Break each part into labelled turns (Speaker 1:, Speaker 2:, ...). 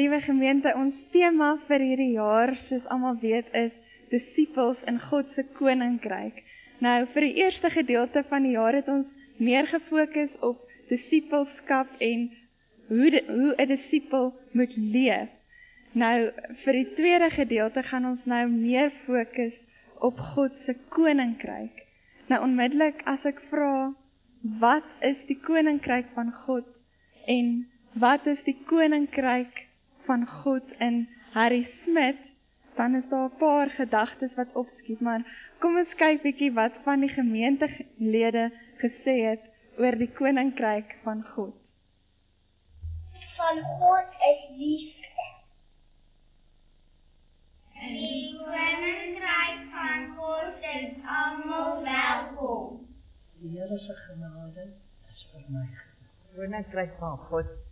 Speaker 1: Liewe gemeente, ons tema vir hierdie jaar, soos almal weet, is disippels in God se koninkryk. Nou, vir die eerste gedeelte van die jaar het ons meer gefokus op disippelskap en hoe de, hoe 'n disipel moet leef. Nou, vir die tweede gedeelte gaan ons nou meer fokus op God se koninkryk. Nou onmiddellik as ek vra, wat is die koninkryk van God en wat is die koninkryk van God in Harry Smit, dan is daar 'n paar gedagtes wat opskiet, maar kom ons kyk bietjie wat van die gemeentelede gesê het oor die koninkryk van God.
Speaker 2: Van God is liefde. Die koninkryk van God is almal welkom.
Speaker 3: Die Here se genade is vir my. Koninkryk van God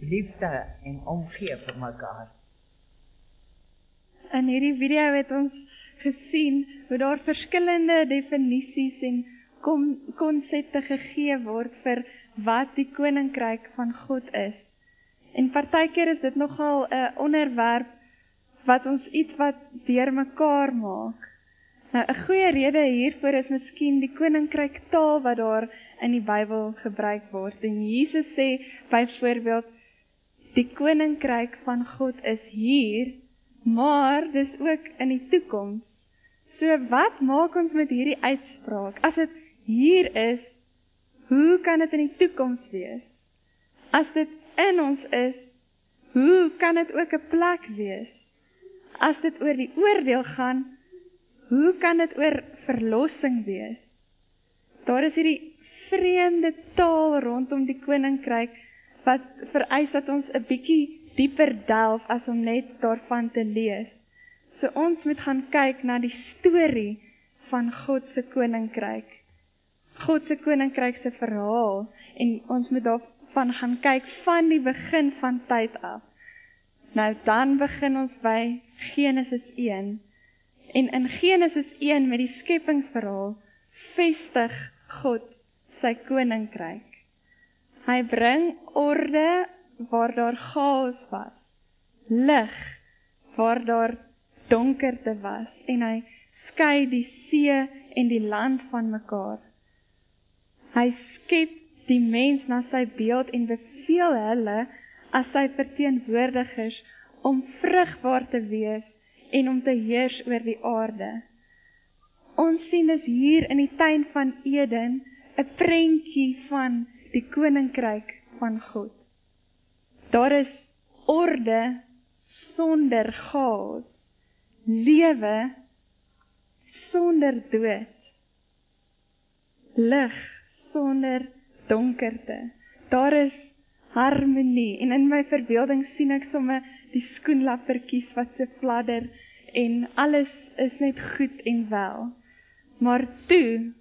Speaker 3: liefde en omgee vir mekaar.
Speaker 1: In hierdie video het ons gesien hoe daar verskillende definisies en konsepte gegee word vir wat die koninkryk van God is. En partykeer is dit nogal 'n onderwerp wat ons iets wat deurmekaar maak. Nou 'n goeie rede hiervoor is miskien die koninkryk taal wat daar in die Bybel gebruik word. En Jesus sê byvoorbeeld Die koninkryk van God is hier, maar dis ook in die toekoms. So wat maak ons met hierdie uitspraak? As dit hier is, hoe kan dit in die toekoms wees? As dit in ons is, hoe kan dit ook 'n plek wees? As dit oor die oordeel gaan, hoe kan dit oor verlossing wees? Daar is hierdie vreemde taal rondom die koninkryk wat vereis dat ons 'n bietjie dieper delf as om net daarvan te lees. So ons moet gaan kyk na die storie van God se koninkryk. God se koninkryk se verhaal en ons moet daarvan gaan kyk van die begin van tyd af. Nou dan begin ons by Genesis 1. En in Genesis 1 met die skepingsverhaal vestig God sy koninkryk. Hy bring orde waar daar chaos was. Lig waar daar donkerte was en hy skei die see en die land van mekaar. Hy skep die mens na sy beeld en beveel hulle as sy verteenwoordigers om vrugbaar te wees en om te heers oor die aarde. Ons sien dus hier in die tuin van Eden 'n prentjie van die koninkryk van God. Daar is orde sonder chaos, lewe sonder dood, lig sonder donkerte. Daar is harmonie en in my verbeelding sien ek sommer die skoenlappertjies wat se fladder en alles is net goed en wel. Maar toe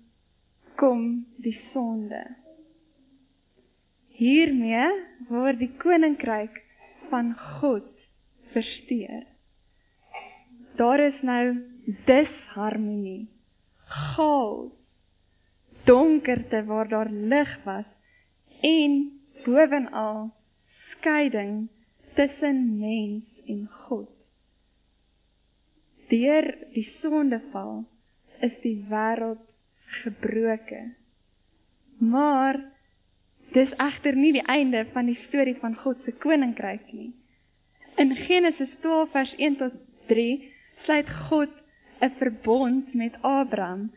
Speaker 1: kom die sonde. Hiermee word die koninkryk van God versteur. Daar is nou disharmonie, chaos, donkerte waar daar lig was en bovenal skeiding tussen mens en God. Deur die sondeval is die wêreld gebroken. Maar Dis egter nie die einde van die storie van God se koninkryk nie. In Genesis 12 vers 1 tot 3 sluit God 'n verbond met Abraham.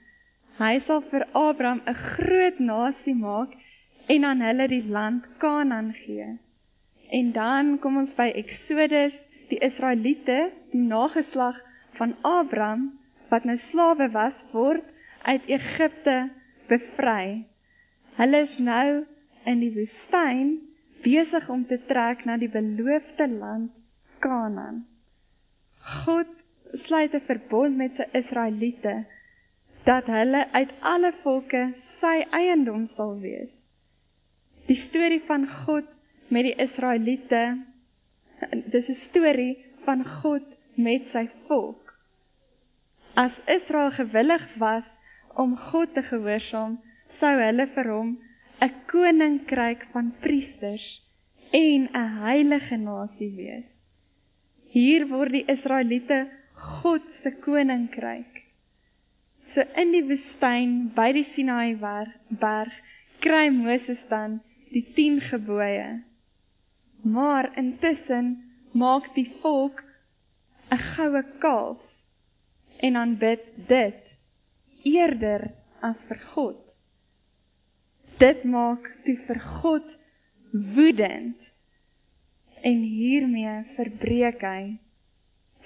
Speaker 1: Hy sal vir Abraham 'n groot nasie maak en aan hulle die land Kanaan gee. En dan kom ons by Eksodus, die Israeliete, die nageslag van Abraham wat nou slawe was, word uit Egipte bevry. Hulle is nou in die woestyn besig om te trek na die beloofde land Kanaan. God sluit 'n verbond met sy Israeliete dat hulle uit alle volke sy eiendom sal wees. Die storie van God met die Israeliete dis 'n storie van God met sy volk. As Israel gewillig was om God te gehoorsaam, sou hulle vir hom 'n koninkryk van priesters en 'n heilige nasie wees. Hier word die Israeliete God se koninkryk. So in die woestyn by die Sinaai berg kry Moses dan die 10 gebooie. Maar intussen maak die volk 'n goue kalf en aanbid dit eerder as vir God. Dit maak toe vir God woedend en hiermee verbreek hy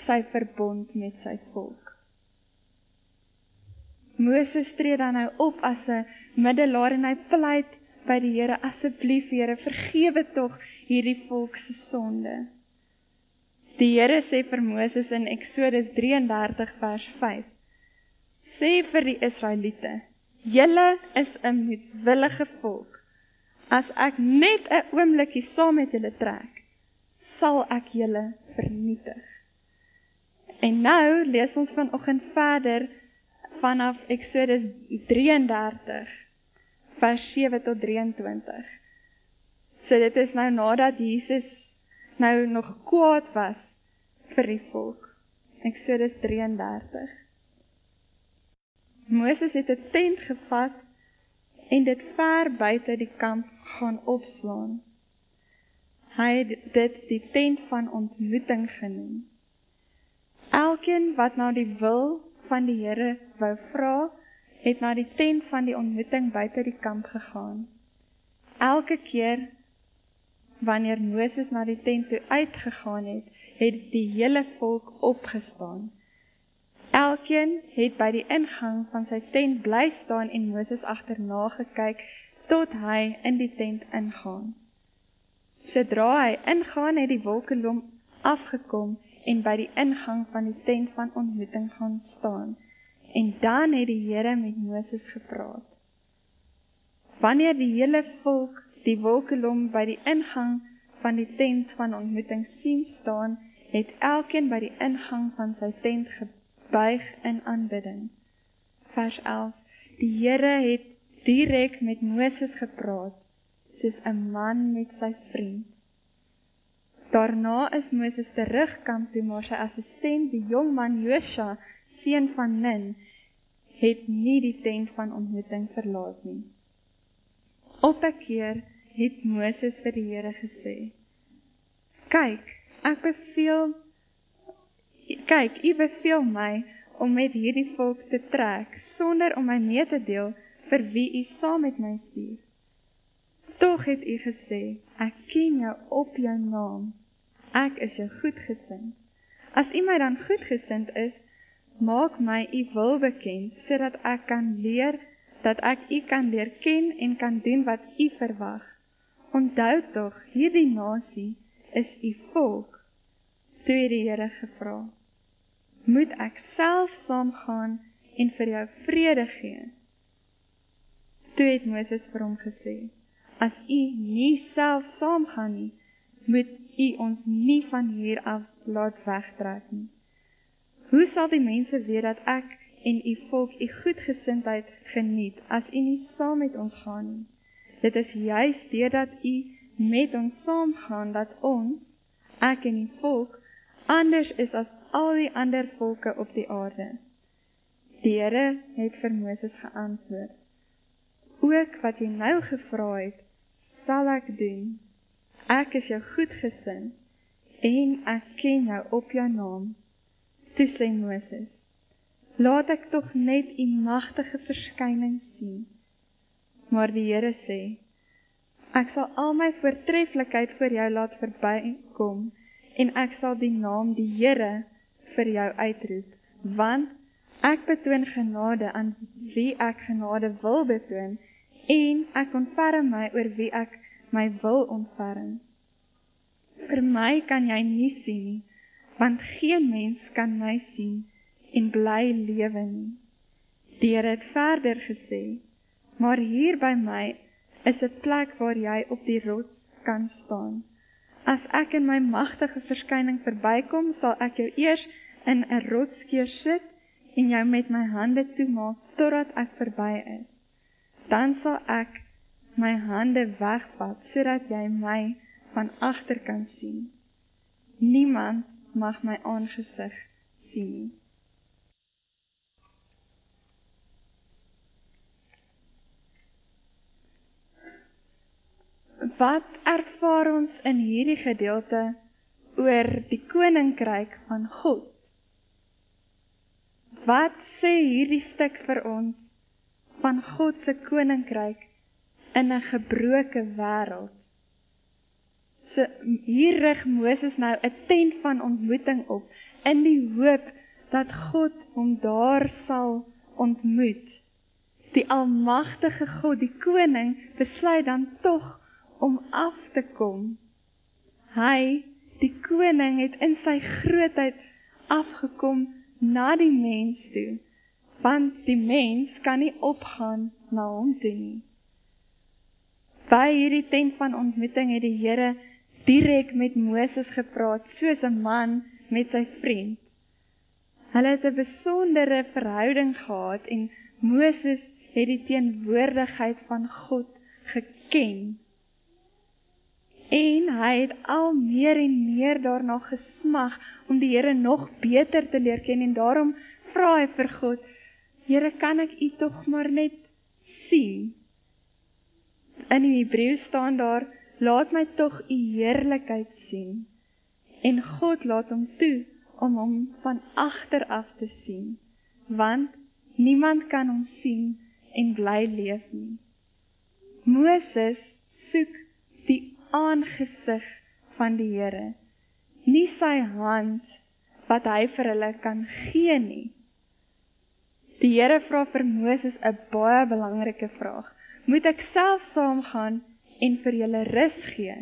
Speaker 1: sy verbond met sy volk. Moses tree dan nou op as 'n middelaar en hy pleit by die Here asseblief Here vergewe tog hierdie volk se sonde. Die Here sê vir Moses in Eksodus 33 vers 5: Sê vir die Israeliete: Julle is 'n moedwillige volk. As ek net 'n oombliekie saam met julle trek, sal ek julle vernietig. En nou lees ons vanoggend verder vanaf Eksodus 33 vers 7 tot 23. So dit is nou nadat Jesus nou nog kwaad was vir die volk. Eksodus 33. Moses het 'n tent gevat en dit ver buite die kamp gaan opslaan. Hy het dit die tent van ontmoeting genoem. Elkeen wat na die wil van die Here wou vra, het na die tent van die ontmoeting buite die kamp gegaan. Elke keer wanneer Moses na die tent toe uitgegaan het, het die hele volk opgestaan. Elkeen het by die ingang van sy tent bly staan en Moses agterna gekyk tot hy in die tent ingaan. Sodra hy ingaan, het die wolkelom afgekom en by die ingang van die tent van ontmoeting gaan staan. En dan het die Here met Moses gepraat. Wanneer die hele volk die wolkelom by die ingang van die tent van ontmoeting sien staan, het elkeen by die ingang van sy tent gebuig in aanbidding. Vers 11. Die Here het direk met Moses gepraat soos 'n man met sy vriend. Daarna is Moses terug kamp toe maar sy assistent, die jong man Josua, seun van Nun, het nie die tent van ontmoeting verlaat nie. Op 'n keer het Moses vir die Here gesê: "Kyk, ek beveel kyk, U beveel my om met hierdie volk te trek sonder om my mee te deel vir wie U saam met my stuur. Tog het U gesê: Ek ken jou op jou naam." ek is jou goedgesind. As U my dan goedgesind is, maak my U wil bekend sodat ek kan leer dat ek U kan leer ken en kan doen wat U verwag. Onthou tog, hierdie nasie is U volk. Toe het die Here gevra: "Moet ek self saamgaan en vir jou vrede gee?" Toe het Moses vir hom gesê: "As u nie self saamgaan nie, moet U ons nie van hier af laat wegtrek nie. Hoe sal die mense weet dat ek en U volk U goedgesindheid geniet as U nie saam met ons gaan nie? Dit is juis deurdat U met ons saamgaan dat ons, ek en die volk, anders is as al die ander volke op die aarde. Die Here het vir Moses geantwoord: Ook wat jy nou gevra het, sal ek doen Ek is jou goedgesind en ek ken jou op jou naam. Toe sê Moses: Laat ek tog net u magtige verskyning sien. Maar die Here sê: Ek sal al my voortreffelikheid vir jou laat verbykom en ek sal die naam die Here vir jou uitroep, want ek betoon genade aan wie ek genade wil betoon en ek ontferm my oor wie ek my wil ontferm. Vir my kan jy nie sien nie, want geen mens kan my sien en bly lewe nie. Deur het verder gesê, maar hier by my is 'n plek waar jy op die rots kan staan. As ek in my magtige verskyning verbykom, sal ek jou eers in 'n rotskeur sit en jou met my hande toemaak totdat ek verby is. Dan sal ek my hande wegvat sodat jy my van agter kan sien. Niemand mag my aangesig sien nie. Wat ervaar ons in hierdie gedeelte oor die koninkryk van God? Wat sê hierdie stuk vir ons van God se koninkryk in 'n gebroke wêreld? So hier rig Moses nou 'n tent van ontmoeting op in die hoop dat God hom daar sal ontmoet. Die almagtige God, die koning, besluit dan tog om af te kom. Hy, die koning, het in sy grootheid afgekom na die mens toe, want die mens kan nie opgaan na hom toe nie. By hierdie tent van ontmoeting het die Here direk met Moses gepraat soos 'n man met sy vriend. Hulle het 'n besondere verhouding gehad en Moses het die teenwoordigheid van God geken. En hy het al meer en meer daarna gesmag om die Here nog beter te leer ken en daarom vra hy vir God: Here, kan ek U tog maar net sien? In die Hebreë staan daar: Laat my tog U heerlikheid sien. En God laat hom toe om hom van agter af te sien, want niemand kan hom sien en bly leef nie. Moses soek die aangesig van die Here, nie sy hand wat hy vir hulle kan gee nie. Die Here vra vir Moses 'n baie belangrike vraag. Moet ek self saamgaan en vir julle rus gee?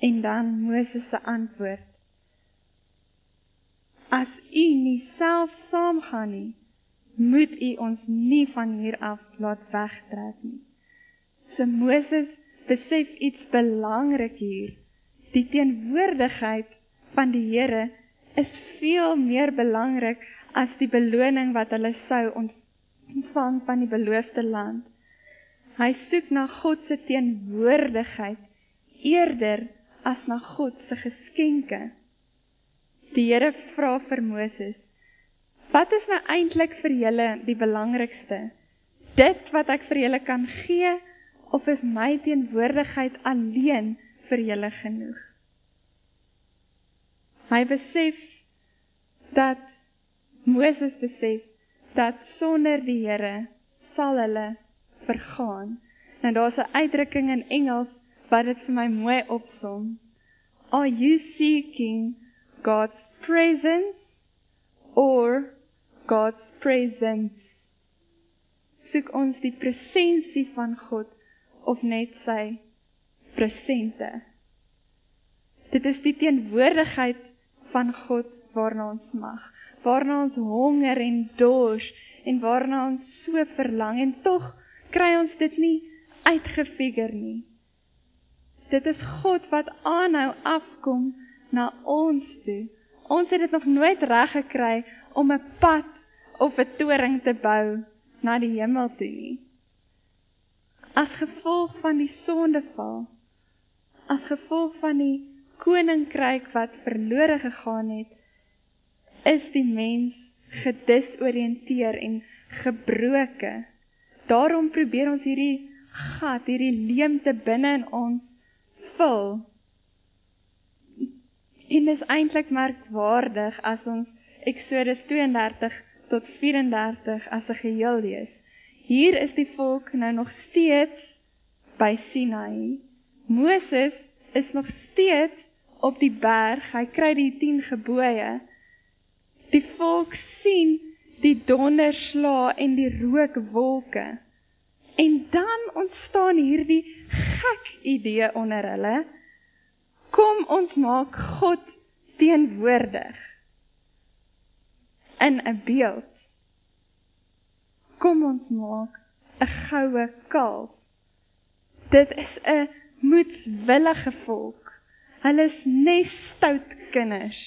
Speaker 1: En dan Moses se antwoord: As u nie self saamgaan nie, moet u ons nie van hier af laat wegtrek nie. So Moses besef iets belangrik hier. Die teenwoordigheid van die Here is veel meer belangrik as die beloning wat hulle sou ontvang van die beloofde land. Hy soek na God se teenwoordigheid eerder as na God se geskenke. Die Here vra vir Moses: "Wat is nou eintlik vir julle die belangrikste? Dit wat ek vir julle kan gee of is my teenwoordigheid alleen vir julle genoeg?" Hy besef dat Moses besef dat sonder die Here sal hulle vergaan. Nou daar's 'n uitdrukking in Engels wat dit vir my mooi opsom. Are you seeking God's presence or God's presence? Soek ons die presensie van God of net sy presente? Dit is die teenwoordigheid van God waarna ons mag, waarna ons honger en dors en waarna ons so verlang en tog kry ons dit nie uitgefigure nie. Dit is God wat aanhou afkom na ons toe. Ons het dit nog nooit reg gekry om 'n pad of 'n toring te bou na die hemel toe nie. As gevolg van die sondeval, as gevolg van die koninkryk wat verlore gegaan het, is die mens gedisoriënteer en gebroke. Daarom probeer ons hierdie gat, hierdie leemte binne in ons vul. En is eintlik merkwaardig as ons Eksodus 32 tot 34 as 'n geheel lees. Hier is die volk nou nog steeds by Sinai. Moses is nog steeds op die berg. Hy kry die 10 gebooie. Die volk sien die donderslae en die rookwolke. En dan ontstaan hierdie gek idee onder hulle. Kom ons maak God teenwoordig in 'n beeld. Kom ons maak 'n goue kalf. Dit is 'n moedswillige volk. Hulle is net stout kinders.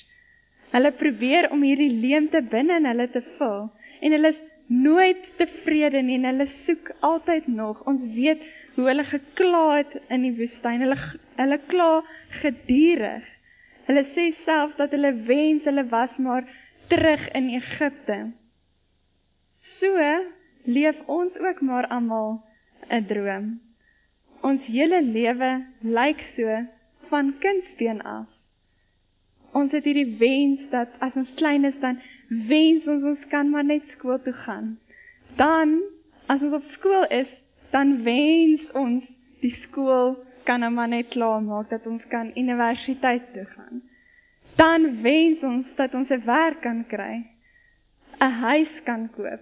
Speaker 1: Hulle probeer om hierdie leemte binne in hulle te vul en hulle is nooit tevrede nie en hulle soek altyd nog. Ons weet hoe hulle gekla het in die woestyn. Hulle hulle kla gedurig. Hulle sê self dat hulle wens hulle was maar terug in Egipte. So leef ons ook maar almal 'n droom. Ons hele lewe lyk so van kindsbeen af. Ons het hierdie wens dat as ons klein is dan wens ons ons kan maar net skool toe gaan. Dan as ons op skool is, dan wens ons die skool kan nou maar net klaar maak dat ons kan universiteit toe gaan. Dan wens ons dat ons 'n werk kan kry, 'n huis kan koop,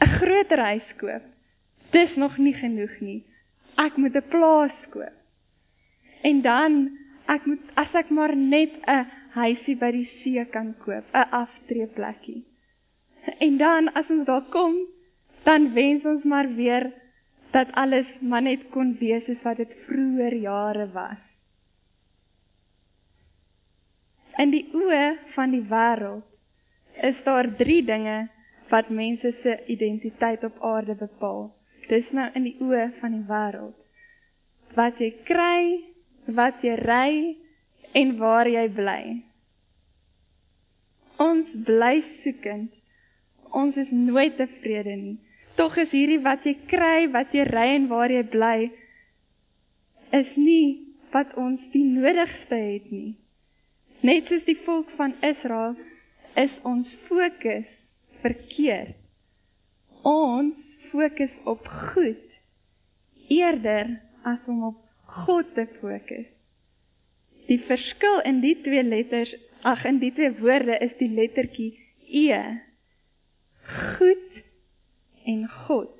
Speaker 1: 'n groter huis koop. Dis nog nie genoeg nie. Ek moet 'n plaas koop. En dan ek moet as ek maar net 'n huisie by die see kan koop, 'n aftreeplekkie. En dan as ons daar kom, dan wens ons maar weer dat alles maar net kon wees soos wat dit vroeër jare was. In die oë van die wêreld is daar 3 dinge wat mense se identiteit op aarde bepaal. Dis nou in die oë van die wêreld. Wat jy kry, wat jy ry en waar jy bly. Ons bly soekend. Ons is nooit tevrede nie. Tog is hierdie wat jy kry, wat jy ry en waar jy bly is nie wat ons die nodigste het nie. Net soos die volk van Israel is ons fokus verkeerd. Ons fokus op goed eerder as om op God te fokus. Die verskil in die twee letters, ag in die twee woorde is die lettertjie E. Goed en God.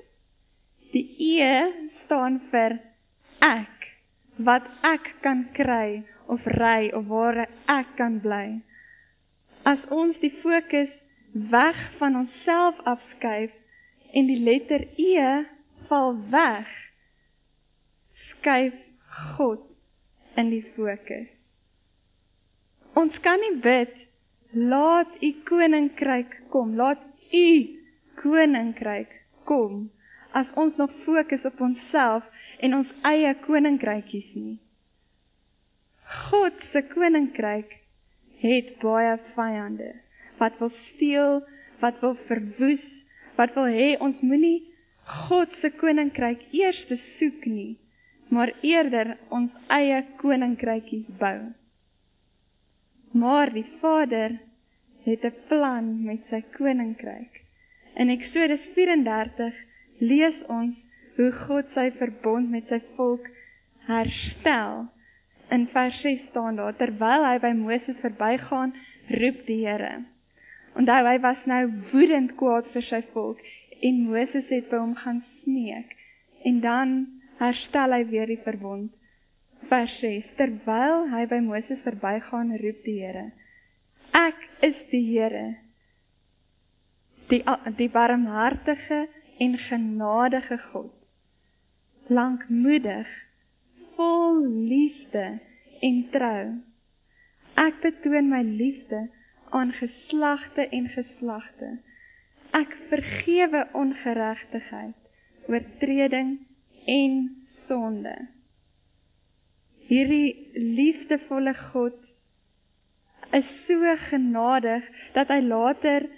Speaker 1: Die E staan vir ek, wat ek kan kry of ry of waar ek kan bly. As ons die fokus weg van onsself afskuif en die letter E val weg, skuif God in die fokus. Ons kan nie bid laat u koninkryk kom, laat u koninkryk kom as ons nog fokus op onsself en ons eie koninkrykies nie. God se koninkryk het baie vyande wat wil steel, wat wil verwoes, wat wil hê ons moenie God se koninkryk eers soek nie, maar eerder ons eie koninkrykies bou. Maar die Vader het 'n plan met sy koninkryk. In Eksodus 34 lees ons hoe God sy verbond met sy volk herstel in vers 6 staan daar terwyl hy by Moses verbygaan, roep die Here. Onthou hy was nou woedend kwaad vir sy volk en Moses het by hom gaan smeek en dan herstel hy weer die verbond. Vers 6 terwyl hy by Moses verbygaan, roep die Here. Ek is die Here. Die die barmhartige en genadige God. Lankmoedig vol liefde en trou. Ek betoon my liefde aan geslagte en geslagte. Ek vergewe ongeregtigheid, oortreding en sonde. Hierdie liefdevolle God is so genadig dat hy later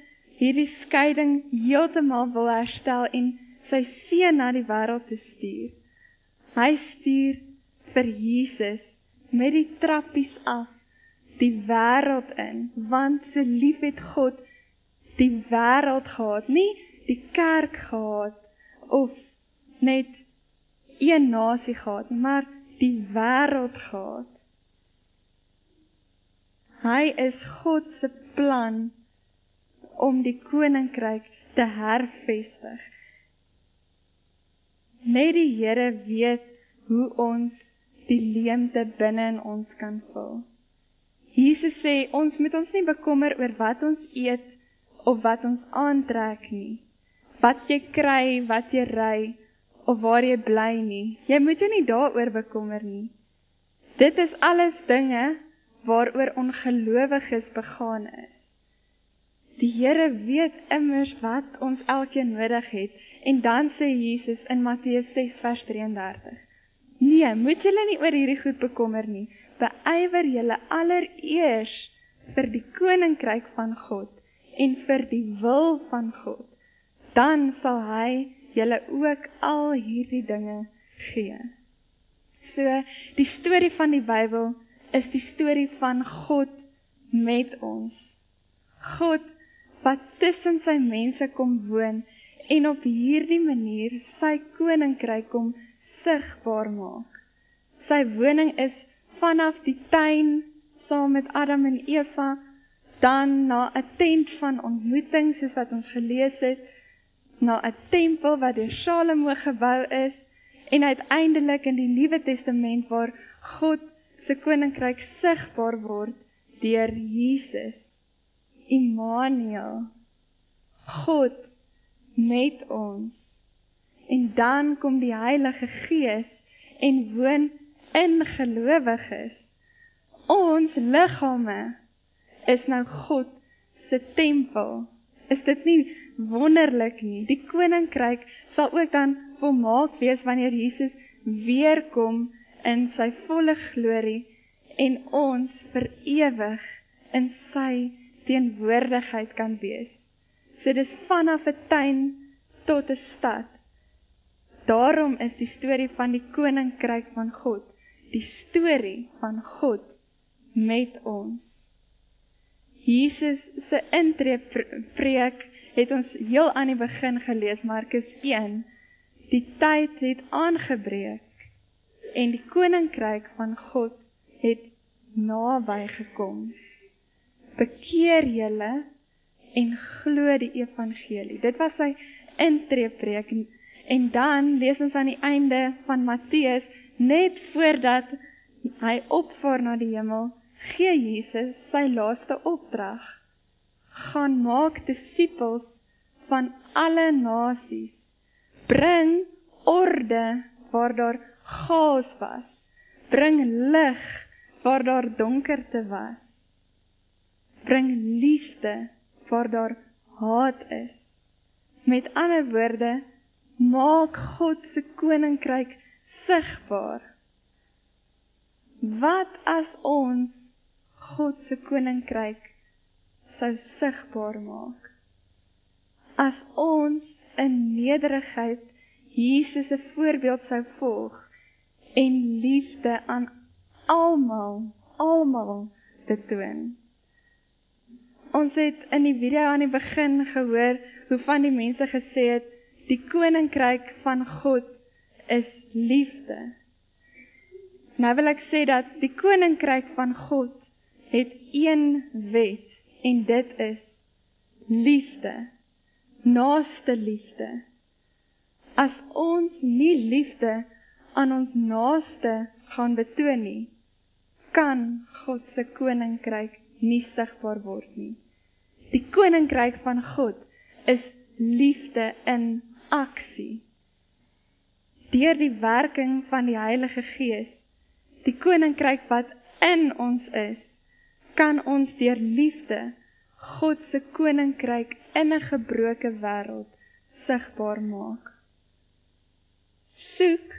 Speaker 1: hierdie skeiding heeltemal wil herstel en sy seun na die wêreld te stuur. Hy stuur vir Jesus met die trappies af die wêreld in, want so lief het God die wêreld gehad, nie die kerk gehad of net een nasie gehad, maar die wêreld gehad. Hy is God se plan om die koninkryk te hervestig. Net die Here weet hoe ons die leemte binne in ons kan vul. Jesus sê ons moet ons nie bekommer oor wat ons eet of wat ons aantrek nie. Wat jy kry, wat jy ry of waar jy bly nie. Jy moet jou nie daaroor bekommer nie. Dit is alles dinge waaroor ongelowiges begaan is. Die Here weet immers wat ons elkeen nodig het. En dan sê Jesus in Matteus 6 vers 33: Nee, moet julle nie oor hierdie goed bekommer nie. Beywer julle allereers vir die koninkryk van God en vir die wil van God. Dan sal hy julle ook al hierdie dinge gee. So, die storie van die Bybel is die storie van God met ons. God wat tussen sy mense kom woon en op hierdie manier sy koninkryk kom sigbaar maak. Sy woning is vanaf die tuin saam met Adam en Eva dan na 'n tent van ontmoeting soos wat ons gelees het na 'n tempel wat deur Salomo gebou is en uiteindelik in die Nuwe Testament waar God se koninkryk sigbaar word deur Jesus. Immanuel. God met ons. En dan kom die Heilige Gees en woon in gelowiges. Ons liggame is nou God se tempel. Is dit nie wonderlik nie? Die koninkryk sal ook dan volmaak wees wanneer Jesus weer kom in sy volle glorie en ons vir ewig in sy teenwoordigheid kan wees. So dis vanaf 'n tuin tot 'n stad. Daarom is die storie van die koninkryk van God, die storie van God met ons. Jesus se intree preek het ons heel aan die begin gelees Markus 1. Die tyd het aangebreek en die koninkryk van God het naby gekom. Bekeer julle en glo die evangelie. Dit was sy intreepreek en, en dan lees ons aan die einde van Matteus net voordat hy opvaar na die hemel, gee Jesus sy laaste opdrag. Gaan maak disippels van alle nasies. Bring orde waar daar chaos was. Bring lig waar daar donkerte was. Bring liefde waar daar haat is. Met ander woorde, maak God se koninkryk sigbaar. Wat as ons God se koninkryk sou sigbaar maak? As ons in nederigheid Jesus se voorbeeld sou volg en liefde aan almal, almal te toon. Ons het in die video aan die begin gehoor hoe van die mense gesê het die koninkryk van God is liefde. Nou wil ek sê dat die koninkryk van God het een wet en dit is liefde. Naaste liefde. As ons nie liefde aan ons naaste gaan betoon nie, kan God se koninkryk nie sigbaar word nie. Die koninkryk van God is liefde in aksie. Deur die werking van die Heilige Gees, die koninkryk wat in ons is, kan ons deur liefde God se koninkryk in 'n gebroke wêreld sigbaar maak. Soek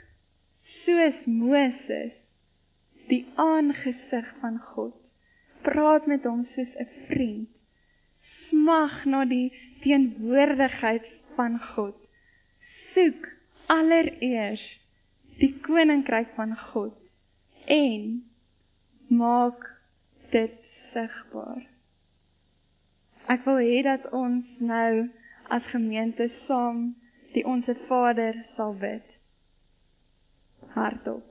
Speaker 1: soos Moses die aangesig van God. Praat met hom soos 'n vriend. Smag na die teenwoordigheid van God. Soek allereers die koninkryk van God en maak dit sigbaar. Ek wil hê dat ons nou as gemeente saam die onsse Vader sal bid hardop.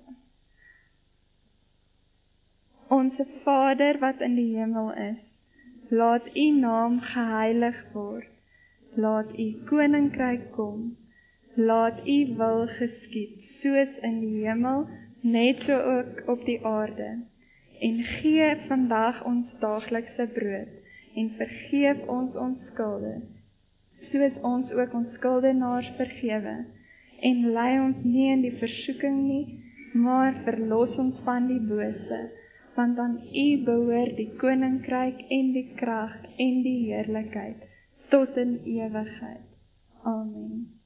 Speaker 1: Onse Vader wat in die hemel is, laat U naam geheilig word. Laat U koninkryk kom. Laat U wil geskied, soos in die hemel, net so ook op die aarde. En gee vandag ons daaglikse brood en vergeef ons ons skulde, soos ons ook ons skuldenaars vergewe en lei ons nie in die versoeking nie, maar verlos ons van die bose, want aan U behoort die koninkryk en die krag en die heerlikheid tot in ewigheid. Amen.